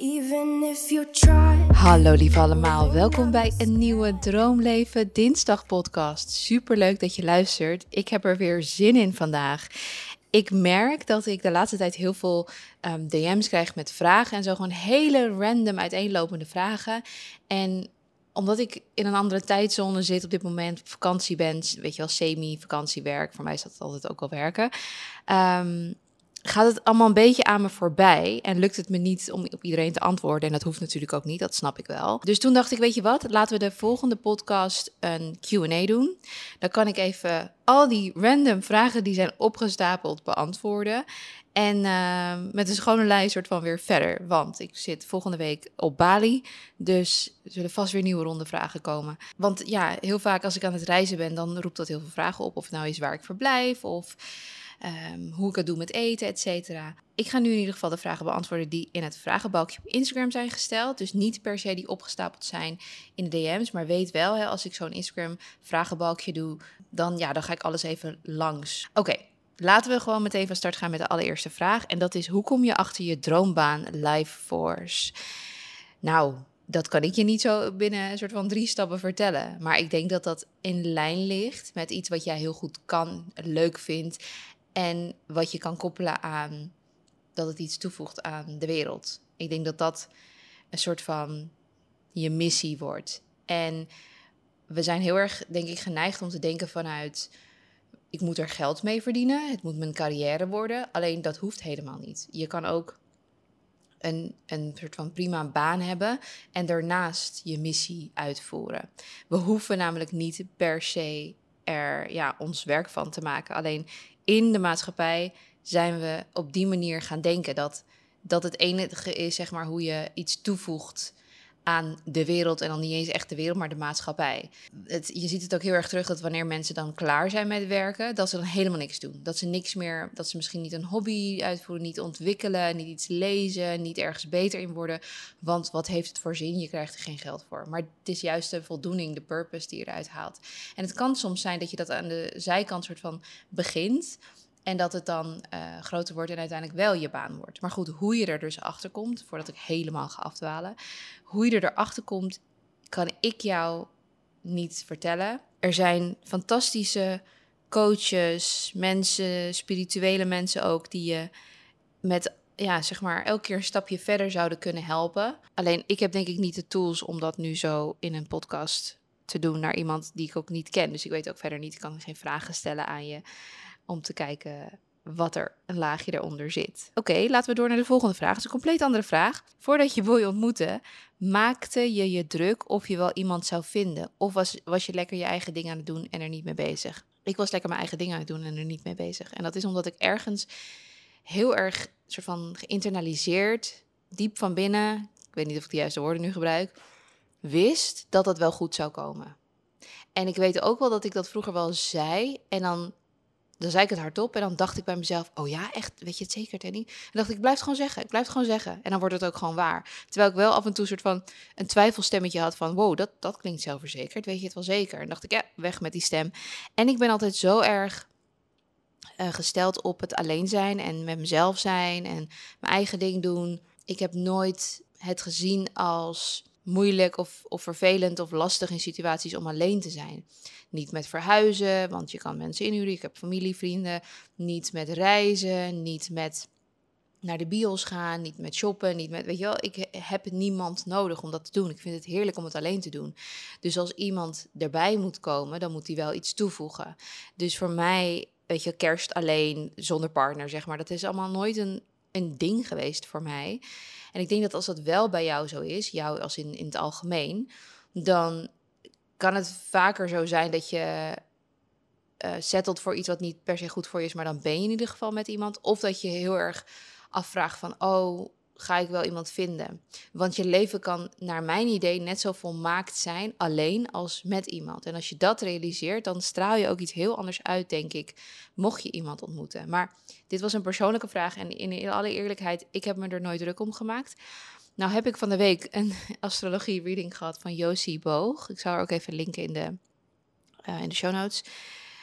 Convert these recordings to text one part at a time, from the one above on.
Even if you try. Hallo lieve allemaal, welkom bij een nieuwe Droomleven Dinsdag podcast. Super leuk dat je luistert. Ik heb er weer zin in vandaag. Ik merk dat ik de laatste tijd heel veel ehm, DM's krijg met vragen en zo gewoon hele random uiteenlopende vragen. En omdat ik in een andere tijdzone zit op dit moment, op vakantie ben, weet je wel, semi-vakantiewerk, voor mij is dat altijd ook wel werken. Ehm, gaat het allemaal een beetje aan me voorbij en lukt het me niet om op iedereen te antwoorden. En dat hoeft natuurlijk ook niet, dat snap ik wel. Dus toen dacht ik, weet je wat, laten we de volgende podcast een Q&A doen. Dan kan ik even al die random vragen die zijn opgestapeld beantwoorden. En uh, met een schone lijst soort van weer verder. Want ik zit volgende week op Bali. Dus er zullen vast weer nieuwe ronde vragen komen. Want ja, heel vaak als ik aan het reizen ben, dan roept dat heel veel vragen op. Of het nou is waar ik verblijf of um, hoe ik het doe met eten, et cetera. Ik ga nu in ieder geval de vragen beantwoorden die in het vragenbalkje op Instagram zijn gesteld. Dus niet per se die opgestapeld zijn in de DM's. Maar weet wel, hè, als ik zo'n Instagram vragenbalkje doe, dan, ja, dan ga ik alles even langs. Oké, Laten we gewoon meteen van start gaan met de allereerste vraag. En dat is: hoe kom je achter je droombaan Life Force? Nou, dat kan ik je niet zo binnen een soort van drie stappen vertellen. Maar ik denk dat dat in lijn ligt met iets wat jij heel goed kan, leuk vindt. En wat je kan koppelen aan dat het iets toevoegt aan de wereld. Ik denk dat dat een soort van je missie wordt. En we zijn heel erg, denk ik, geneigd om te denken vanuit ik moet er geld mee verdienen, het moet mijn carrière worden. Alleen dat hoeft helemaal niet. Je kan ook een, een soort van prima baan hebben en daarnaast je missie uitvoeren. We hoeven namelijk niet per se er ja, ons werk van te maken. Alleen in de maatschappij zijn we op die manier gaan denken dat, dat het enige is, zeg maar, hoe je iets toevoegt aan de wereld en dan niet eens echt de wereld, maar de maatschappij. Het, je ziet het ook heel erg terug dat wanneer mensen dan klaar zijn met werken, dat ze dan helemaal niks doen. Dat ze niks meer, dat ze misschien niet een hobby uitvoeren, niet ontwikkelen, niet iets lezen, niet ergens beter in worden. Want wat heeft het voor zin? Je krijgt er geen geld voor. Maar het is juist de voldoening, de purpose die je eruit haalt. En het kan soms zijn dat je dat aan de zijkant soort van begint. En dat het dan uh, groter wordt en uiteindelijk wel je baan wordt. Maar goed, hoe je er dus achter komt, voordat ik helemaal ga afdwalen, hoe je er erachter komt, kan ik jou niet vertellen. Er zijn fantastische coaches, mensen, spirituele mensen ook, die je met, ja, zeg maar, elke keer een stapje verder zouden kunnen helpen. Alleen ik heb denk ik niet de tools om dat nu zo in een podcast te doen naar iemand die ik ook niet ken. Dus ik weet ook verder niet, ik kan geen vragen stellen aan je om te kijken wat er een laagje eronder zit. Oké, laten we door naar de volgende vraag. Het is een compleet andere vraag. Voordat je Boy ontmoette, maakte je je druk of je wel iemand zou vinden? Of was, was je lekker je eigen ding aan het doen en er niet mee bezig? Ik was lekker mijn eigen ding aan het doen en er niet mee bezig. En dat is omdat ik ergens heel erg soort van geïnternaliseerd, diep van binnen, ik weet niet of ik de juiste woorden nu gebruik, wist dat dat wel goed zou komen. En ik weet ook wel dat ik dat vroeger wel zei en dan dan zei ik het hardop en dan dacht ik bij mezelf: Oh ja, echt, weet je het zeker, Danny? En dacht ik: Ik blijf het gewoon zeggen, ik blijf het gewoon zeggen. En dan wordt het ook gewoon waar. Terwijl ik wel af en toe een soort van een twijfelstemmetje had van: Wow, dat, dat klinkt zelfverzekerd, weet je het wel zeker? En dacht ik: Ja, weg met die stem. En ik ben altijd zo erg uh, gesteld op het alleen zijn en met mezelf zijn en mijn eigen ding doen. Ik heb nooit het gezien als moeilijk of, of vervelend of lastig in situaties om alleen te zijn. Niet met verhuizen, want je kan mensen inhuren. Ik heb familie, vrienden. Niet met reizen, niet met naar de bios gaan, niet met shoppen, niet met, weet je wel, ik heb niemand nodig om dat te doen. Ik vind het heerlijk om het alleen te doen. Dus als iemand erbij moet komen, dan moet hij wel iets toevoegen. Dus voor mij, weet je, kerst alleen, zonder partner, zeg maar, dat is allemaal nooit een, een ding geweest voor mij. En ik denk dat als dat wel bij jou zo is, jou als in, in het algemeen, dan kan het vaker zo zijn dat je uh, voor iets wat niet per se goed voor je is, maar dan ben je in ieder geval met iemand. Of dat je heel erg afvraagt van, oh, ga ik wel iemand vinden? Want je leven kan naar mijn idee net zo volmaakt zijn alleen als met iemand. En als je dat realiseert, dan straal je ook iets heel anders uit, denk ik, mocht je iemand ontmoeten. Maar dit was een persoonlijke vraag en in alle eerlijkheid, ik heb me er nooit druk om gemaakt. Nou heb ik van de week een astrologie reading gehad van Josie Boog. Ik zal haar ook even linken in de, uh, in de show notes.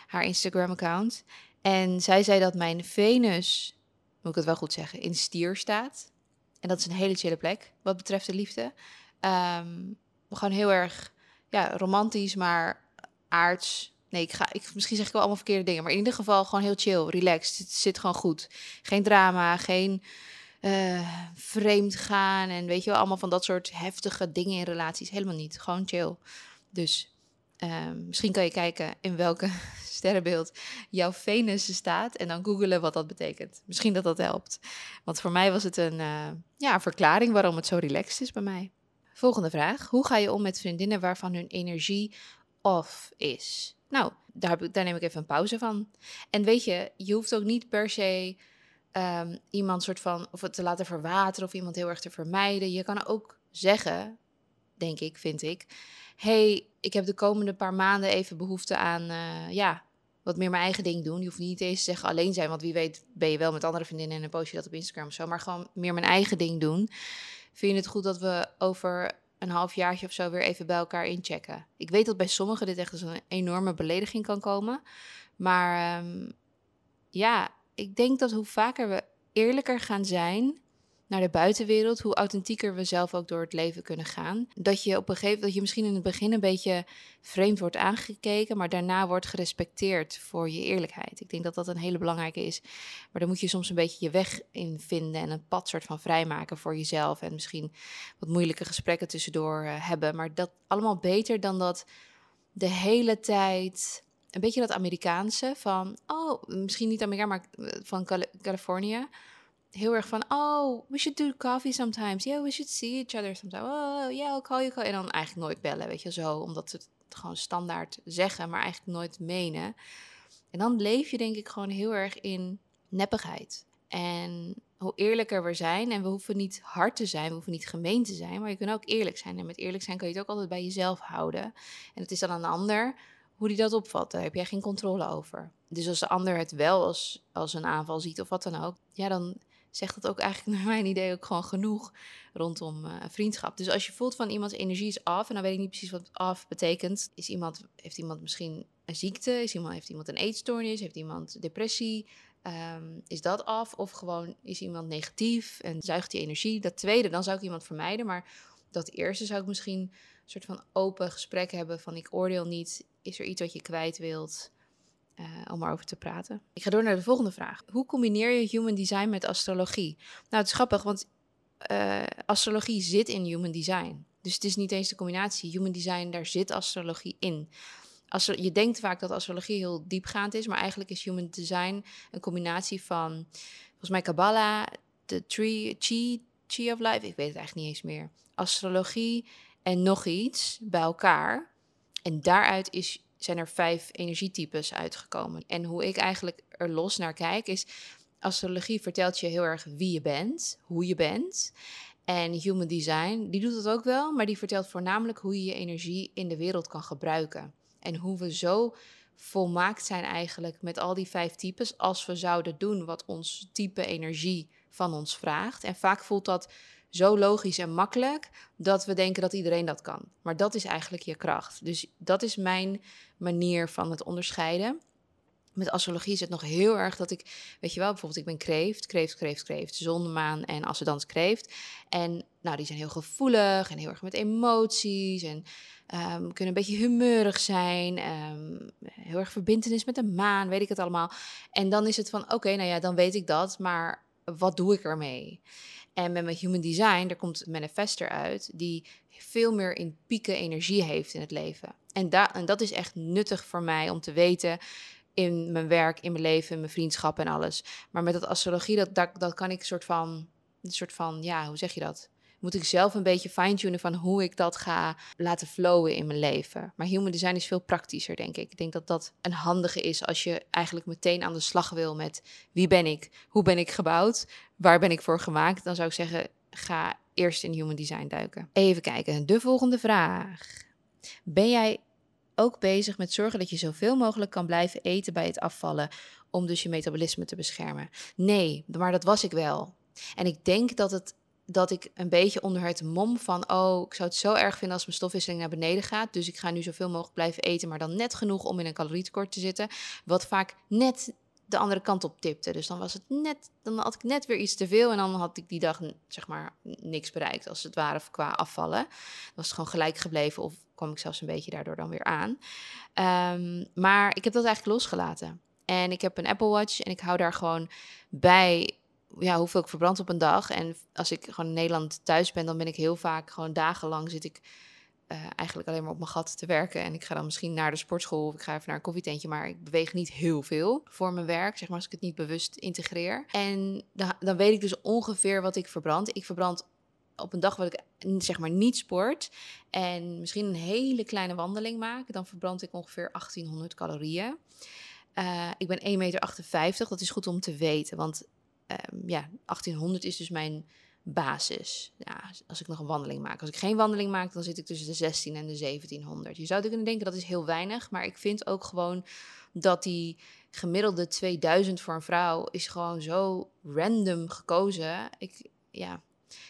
Haar Instagram account. En zij zei dat mijn Venus, moet ik het wel goed zeggen, in stier staat. Dat is een hele chille plek wat betreft de liefde. Ehm, gewoon heel erg ja, romantisch, maar aards. Nee, ik ga, ik, misschien zeg ik wel allemaal verkeerde dingen. Maar in ieder geval gewoon heel chill, relaxed. Het zit gewoon goed. Geen drama, geen uh, vreemd gaan. En weet je wel, allemaal van dat soort heftige dingen in relaties. Helemaal niet. Gewoon chill. Dus ehm, misschien kan je kijken in welke sterrenbeeld jouw Venus staat. En dan googelen wat dat betekent. Misschien dat dat helpt. Want voor mij was het een uh, ja, verklaring waarom het zo relaxed is bij mij. Volgende vraag. Hoe ga je om met vriendinnen waarvan hun energie off is? Nou, daar, daar neem ik even een pauze van. En weet je, je hoeft ook niet per se um, iemand soort van of het te laten verwateren of iemand heel erg te vermijden. Je kan ook zeggen, denk ik, vind ik, hey, ik heb de komende paar maanden even behoefte aan, uh, ja, wat meer mijn eigen ding doen. Je hoeft niet eens te zeggen alleen zijn, want wie weet ben je wel met andere vriendinnen en een post je dat op Instagram of zo. Maar gewoon meer mijn eigen ding doen. Vind je het goed dat we over een halfjaartje of zo weer even bij elkaar inchecken? Ik weet dat bij sommigen dit echt als een enorme belediging kan komen. Maar um, ja, ik denk dat hoe vaker we eerlijker gaan zijn naar de buitenwereld, hoe authentieker we zelf ook door het leven kunnen gaan. Dat je op een gegeven dat je misschien in het begin een beetje vreemd wordt aangekeken, maar daarna wordt gerespecteerd voor je eerlijkheid. Ik denk dat dat een hele belangrijke is. Maar dan moet je soms een beetje je weg in vinden en een pad soort van vrijmaken voor jezelf. En misschien wat moeilijke gesprekken tussendoor uh, hebben. Maar dat allemaal beter dan dat de hele tijd een beetje dat Amerikaanse van, oh, misschien niet Amerika, maar eh, van Cali Californië. Heel erg van, oh, we should do coffee sometimes. Yeah, we should see each other sometimes. Oh, yeah, I'll call you. Call. En dan eigenlijk nooit bellen, weet je, zo. Omdat ze het gewoon standaard zeggen, maar eigenlijk nooit menen. En dan leef je denk ik gewoon heel erg in neppigheid. En hoe eerlijker we zijn, en we hoeven niet hard te zijn, we hoeven niet gemeen te zijn, maar je kunt ook eerlijk zijn. En met eerlijk zijn kan je het ook altijd bij jezelf houden. En het is dan een ander hoe die dat opvat. Daar heb jij geen controle over. Dus als de ander het wel als, als een aanval ziet of wat dan ook, ja, dan zegt dat ook eigenlijk naar mijn idee ook gewoon genoeg rondom uh, vriendschap. Dus als je voelt van iemands energie is af, en dan weet ik niet precies wat af betekent. Is iemand, heeft iemand misschien een ziekte? Is iemand, heeft iemand een eetstoornis? Heeft iemand depressie? Um, is dat af? Of gewoon is iemand negatief en zuigt die energie? Dat tweede, dan zou ik iemand vermijden. Maar dat eerste zou ik misschien een soort van open gesprek hebben van ik oordeel niet is er iets wat je kwijt wilt uh, om erover te praten? Ik ga door naar de volgende vraag. Hoe combineer je human design met astrologie? Nou, het is grappig, want uh, astrologie zit in human design. Dus het is niet eens de combinatie. Human design, daar zit astrologie in. Astro je denkt vaak dat astrologie heel diepgaand is, maar eigenlijk is human design een combinatie van, volgens mij, Kabbalah, de tree, chi, chi of life, ik weet het eigenlijk niet eens meer. Astrologie en nog iets bij elkaar. En daaruit is, zijn er vijf energietypes uitgekomen. En hoe ik eigenlijk er los naar kijk, is astrologie vertelt je heel erg wie je bent, hoe je bent. En human design, die doet dat ook wel, maar die vertelt voornamelijk hoe je je energie in de wereld kan gebruiken. En hoe we zo volmaakt zijn eigenlijk met al die vijf types als we zouden doen wat ons type energie van ons vraagt. En vaak voelt dat zo logisch en makkelijk dat we denken dat iedereen dat kan. Maar dat is eigenlijk je kracht. Dus dat is mijn manier van het onderscheiden. Met astrologie is het nog heel erg dat ik, weet je wel, bijvoorbeeld ik ben kreeft, kreeft, kreeft, kreeft, zon, maan en ascendant kreeft. En nou, die zijn heel gevoelig en heel erg met emoties en um, kunnen een beetje humeurig zijn. Um, heel erg verbindenis met de maan, weet ik het allemaal. En dan is het van, oké, nou ja, dan weet ik dat, maar wat doe ik ermee? En met human design, er komt een manifester uit die veel meer in pieken energie heeft in het leven. En, en dat is echt nuttig voor mij om te weten in mijn werk, in mijn leven, in mijn vriendschap en alles. Maar met dat astrologie, dat, dat, dat kan ik soort van, een soort van, ja, hoe zeg je dat? Moet ik zelf een beetje fine-tunen van hoe ik dat ga laten flowen in mijn leven. Maar human design is veel praktischer, denk ik. Ik denk dat dat een handige is als je eigenlijk meteen aan de slag wil met wie ben ik, hoe ben ik gebouwd, waar ben ik voor gemaakt. Dan zou ik zeggen, ga eerst in human design duiken. Even kijken, de volgende vraag. Ben jij ook bezig met zorgen dat je zoveel mogelijk kan blijven eten bij het afvallen, om dus je metabolisme te beschermen? Nee, maar dat was ik wel. En ik denk dat het dat ik een beetje onder het mom van, oh, ik zou het zo erg vinden als mijn stofwisseling naar beneden gaat. Dus ik ga nu zoveel mogelijk blijven eten, maar dan net genoeg om in een calorietekort te zitten. Wat vaak net de andere kant op tipte. Dus dan was het net, dan had ik net weer iets te veel en dan had ik die dag zeg maar niks bereikt als het ware qua afvallen. Dan was het gewoon gelijk gebleven of kwam ik zelfs een beetje daardoor dan weer aan. Ehm, maar ik heb dat eigenlijk losgelaten. En ik heb een Apple Watch en ik hou daar gewoon bij ja, hoeveel ik verbrand op een dag. En als ik gewoon in Nederland thuis ben, dan ben ik heel vaak gewoon dagenlang zit ik uh, eigenlijk alleen maar op mijn gat te werken. En ik ga dan misschien naar de sportschool of ik ga even naar een koffietentje. Maar ik beweeg niet heel veel voor mijn werk, zeg maar, als ik het niet bewust integreer. En dan, dan weet ik dus ongeveer wat ik verbrand. Ik verbrand op een dag wat ik zeg maar niet sport en misschien een hele kleine wandeling maak, dan verbrand ik ongeveer 1800 calorieën. Uh, ik ben 1,58 meter, dat is goed om te weten, want um, ja, 1800 is dus mijn basis. Als ik nog een wandeling maak. Als ik geen wandeling maak, dan zit ik tussen de 16 en de 1700. Je zou kunnen denken dat is heel weinig, maar ik vind ook gewoon dat die gemiddelde 2000 voor een vrouw is gewoon zo random gekozen. Ik, ja,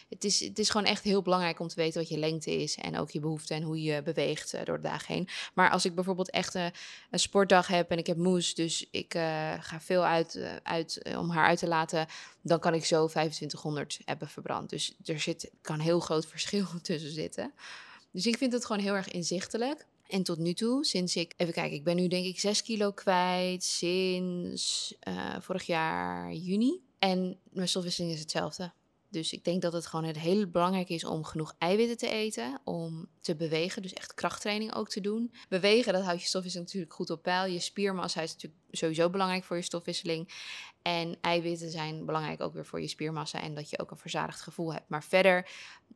het is, het is gewoon echt heel belangrijk om te weten wat je lengte is en ook je behoefte en hoe je beweegt uh, door de dag heen. Maar als ik bijvoorbeeld echt uh, een sportdag heb en ik heb moes, dus ik uh, ga veel uit, uit om haar uit te laten, dan kan ik zo 2500 hebben verbrand. Dus er zit, kan heel groot verschil tussen zitten. Dus ik vind het gewoon heel erg inzichtelijk. En tot nu toe, sinds ik, even kijken, ik ben nu denk ik 6 kilo kwijt sinds vorig jaar juni. En mijn stofwisseling is hetzelfde. Dus ik denk dat het gewoon heel belangrijk is om genoeg eiwitten te eten, om te bewegen, dus echt krachttraining ook te doen. Bewegen, dat houdt je stofwisseling natuurlijk goed op peil. Je spiermassa is natuurlijk sowieso belangrijk voor je stofwisseling. En eiwitten zijn belangrijk ook weer voor je spiermassa en dat je ook een verzadigd gevoel hebt. Maar verder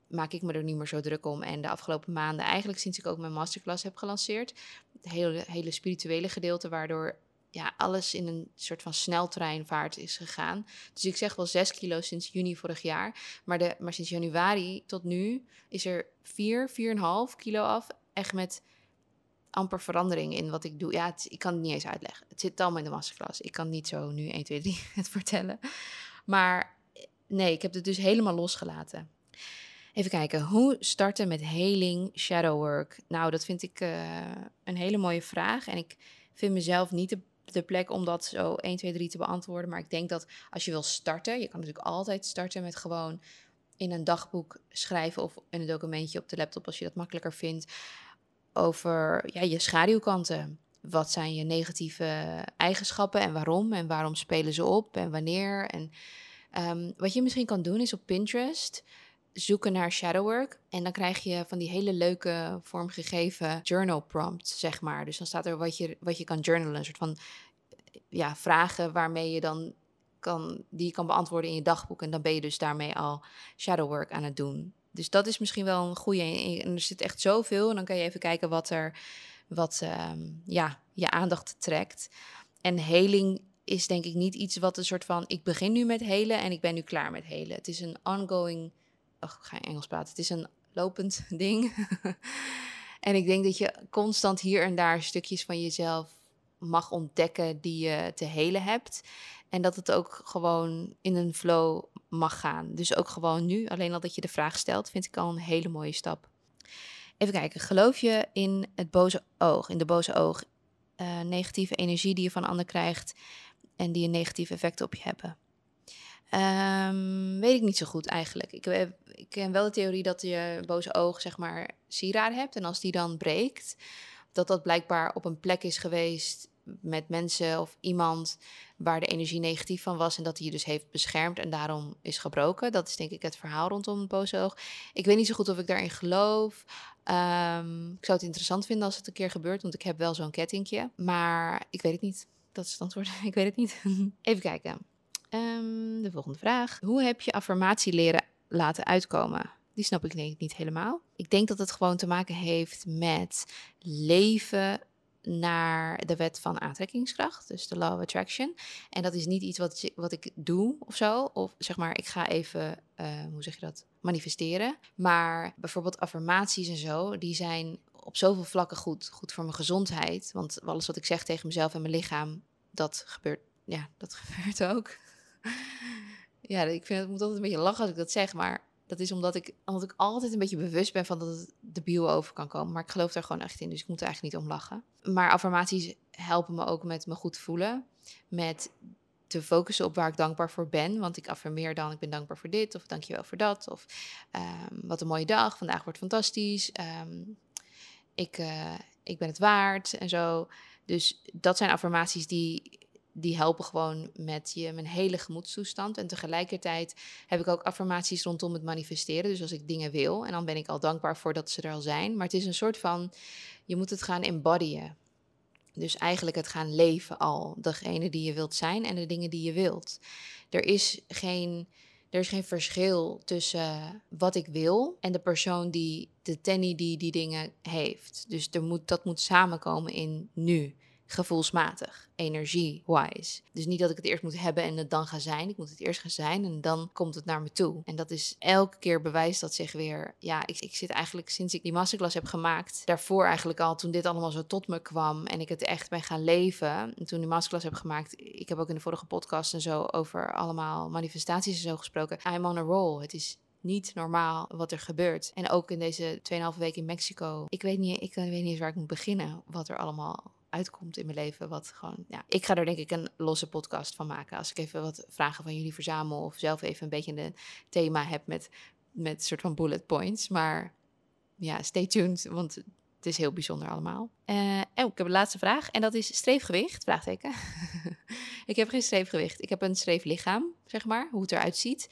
maak ik me er niet meer zo druk om. En de afgelopen maanden, eigenlijk sinds ik ook mijn masterclass heb gelanceerd, het hele, hele spirituele gedeelte, waardoor ja, alles in een soort van sneltreinvaart is gegaan. Dus ik zeg wel 6 kilo sinds juni vorig jaar. Maar, de, maar sinds januari tot nu is er 4, 4,5 kilo af. Echt met amper verandering in wat ik doe. Ja, ik kan het niet eens uitleggen. Het zit allemaal in de masterclass. Ik kan niet zo nu 1, 2, 3 het vertellen. Maar nee, ik heb het dus helemaal losgelaten. Even kijken, hoe starten met healing shadow work? Nou, dat vind ik uh, een hele mooie vraag. En ik vind mezelf niet de de plek om dat zo 1, 2, 3 te beantwoorden. Maar ik denk dat als je wil starten, je kan natuurlijk altijd starten met gewoon in een dagboek schrijven of in een documentje op de laptop als je dat makkelijker vindt. Over ja, je schaduwkanten. Wat zijn je negatieve eigenschappen en waarom? En waarom spelen ze op en wanneer? En um, wat je misschien kan doen is op Pinterest zoeken naar shadow work. En dan krijg je van die hele leuke vormgegeven journal prompts, zeg maar. Dus dan staat er wat je, wat je kan journalen. Een soort van ja, vragen waarmee je dan kan, die je kan beantwoorden in je dagboek. En dan ben je dus daarmee al shadow work aan het doen. Dus dat is misschien wel een goede. En er zit echt zoveel. En dan kan je even kijken wat er wat, um, ja, je aandacht trekt. En heling is denk ik niet iets wat een soort van... ik begin nu met helen en ik ben nu klaar met helen. Het is een ongoing ik ga Engels praten. Het is een lopend ding. en ik denk dat je constant hier en daar stukjes van jezelf mag ontdekken die je te helen hebt. En dat het ook gewoon in een flow mag gaan. Dus ook gewoon nu, alleen al dat je de vraag stelt, vind ik al een hele mooie stap. Even kijken, geloof je in het boze oog, in de boze oog? Uh, negatieve energie die je van anderen krijgt en die een negatieve effect op je hebben. Um, weet ik niet zo goed eigenlijk. Ik, ik ken wel de theorie dat je boze oog, zeg maar, sieraden hebt. En als die dan breekt, dat dat blijkbaar op een plek is geweest met mensen of iemand waar de energie negatief van was en dat hij je dus heeft beschermd en daarom is gebroken. Dat is denk ik het verhaal rondom het boze oog. Ik weet niet zo goed of ik daarin geloof. Um, ik zou het interessant vinden als het een keer gebeurt, want ik heb wel zo'n kettingje. Maar ik weet het niet. Dat is het antwoord. ik weet het niet. Even kijken. Um, de volgende vraag. Hoe heb je affirmatie leren laten uitkomen? Die snap ik denk niet helemaal. Ik denk dat het gewoon te maken heeft met leven naar de wet van aantrekkingskracht, dus de law of attraction. En dat is niet iets wat, wat ik doe of zo, of zeg maar, ik ga even, uh, hoe zeg je dat, manifesteren. Maar bijvoorbeeld affirmaties en zo, die zijn op zoveel vlakken goed. Goed voor mijn gezondheid, want alles wat ik zeg tegen mezelf en mijn lichaam, dat gebeurt, ja, dat gebeurt ook ja, ik vind het moet altijd een beetje lachen als ik dat zeg, maar dat is omdat ik, omdat ik altijd een beetje bewust ben van dat het, debiel over kan komen. Maar ik geloof daar gewoon echt in, dus ik moet er eigenlijk niet om lachen. Maar affirmaties helpen me ook met me goed voelen. Met te focussen op waar ik dankbaar voor ben. Want ik affirmeer dan, ik ben dankbaar voor dit, of dankjewel voor dat. Of ehm, wat een mooie dag, vandaag wordt fantastisch. Ehm, ik, uh, ik ben het waard en zo. Dus dat zijn affirmaties die, die helpen gewoon met je mijn hele gemoedstoestand. En tegelijkertijd heb ik ook affirmaties rondom het manifesteren. Dus als ik dingen wil, en dan ben ik al dankbaar voor dat ze er al zijn. Maar het is een soort van, je moet het gaan embodyen. Dus eigenlijk het gaan leven al, degene die je wilt zijn en de dingen die je wilt. Er is geen, er is geen verschil tussen wat ik wil en de persoon die, de Tenny die die dingen heeft. Dus er moet, dat moet samenkomen in nu gevoelsmatig, energie-wise. Dus niet dat ik het eerst moet hebben en het dan ga zijn. Ik moet het eerst gaan zijn en dan komt het naar me toe. En dat is elke keer bewijst dat zich weer. Ja, ik, ik zit eigenlijk sinds ik die masterclass heb gemaakt, daarvoor eigenlijk al, toen dit allemaal zo tot me kwam en ik het echt ben gaan leven. En toen die masterclass heb gemaakt, ik heb ook in de vorige podcast en zo over allemaal manifestaties en zo gesproken. I'm on a roll. Het is niet normaal wat er gebeurt. En ook in deze 2,5 weken in Mexico. Ik weet, niet, ik weet niet eens waar ik moet beginnen. Wat er allemaal uitkomt in mijn leven. Wat gewoon, ja, ik ga er denk ik een losse podcast van maken. Als ik even wat vragen van jullie verzamel of zelf even een beetje een thema heb met, met soort van bullet points. Maar ja, stay tuned, want het is heel bijzonder allemaal. Uh, oh, ik heb een laatste vraag en dat is streefgewicht? Vraagteken. ik heb geen streefgewicht. Ik heb een streeflichaam, zeg maar, hoe het eruit ziet.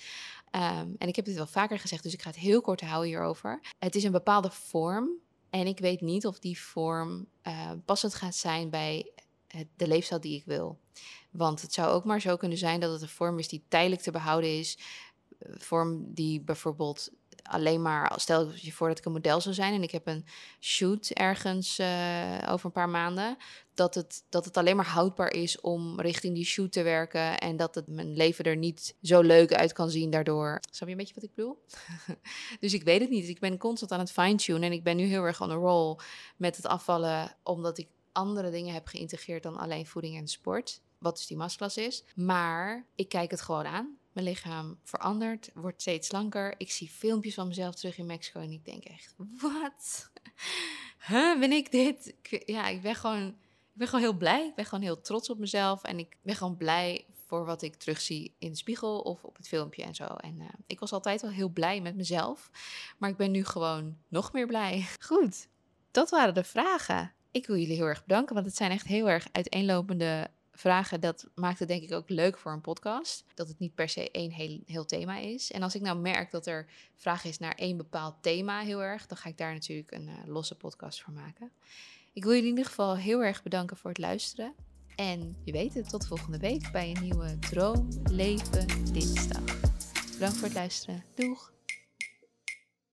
Ehm, en ik heb dit wel vaker gezegd, dus ik ga het heel kort houden hierover. Het is een bepaalde vorm en ik weet niet of die vorm uh, passend gaat zijn bij het, de leefstijl die ik wil. Want het zou ook maar zo kunnen zijn dat het een vorm is die tijdelijk te behouden is. Eh, vorm die bijvoorbeeld alleen maar, stel je voor dat ik een model zou zijn en ik heb een shoot ergens uh, over een paar maanden, dat het, dat het alleen maar houdbaar is om richting die shoot te werken en dat het mijn leven er niet zo leuk uit kan zien daardoor. Snap je een beetje wat ik bedoel? dus ik weet het niet. Ik ben constant aan het fine-tunen en ik ben nu heel erg on a roll met het afvallen, omdat ik andere dingen heb geïntegreerd dan alleen voeding en sport. Wat dus die masterclass is. Maar ik kijk het gewoon aan. Mijn lichaam verandert, wordt steeds slanker. Ik zie filmpjes van mezelf terug in Mexico en ik denk echt, wat? Huh, ben ik dit? ja, ik ben gewoon, ik ben gewoon heel blij. Ik ben gewoon heel trots op mezelf en ik ben gewoon blij voor wat ik terugzie in de spiegel of op het filmpje en zo. En uh, ik was altijd wel heel blij met mezelf, maar ik ben nu gewoon nog meer blij. Goed, dat waren de vragen. Ik wil jullie heel erg bedanken, want het zijn echt heel erg uiteenlopende vragen, dat maakt het denk ik ook leuk voor een podcast. Dat het niet per se één heel, heel thema is. En als ik nou merk dat er vraag is naar één bepaald thema heel erg, dan ga ik daar natuurlijk een uh, losse podcast voor maken. Ik wil jullie in ieder geval heel erg bedanken voor het luisteren. En je weet het, tot volgende week bij een nieuwe Droom Leven Dinsdag. Bedankt voor het luisteren. Doeg!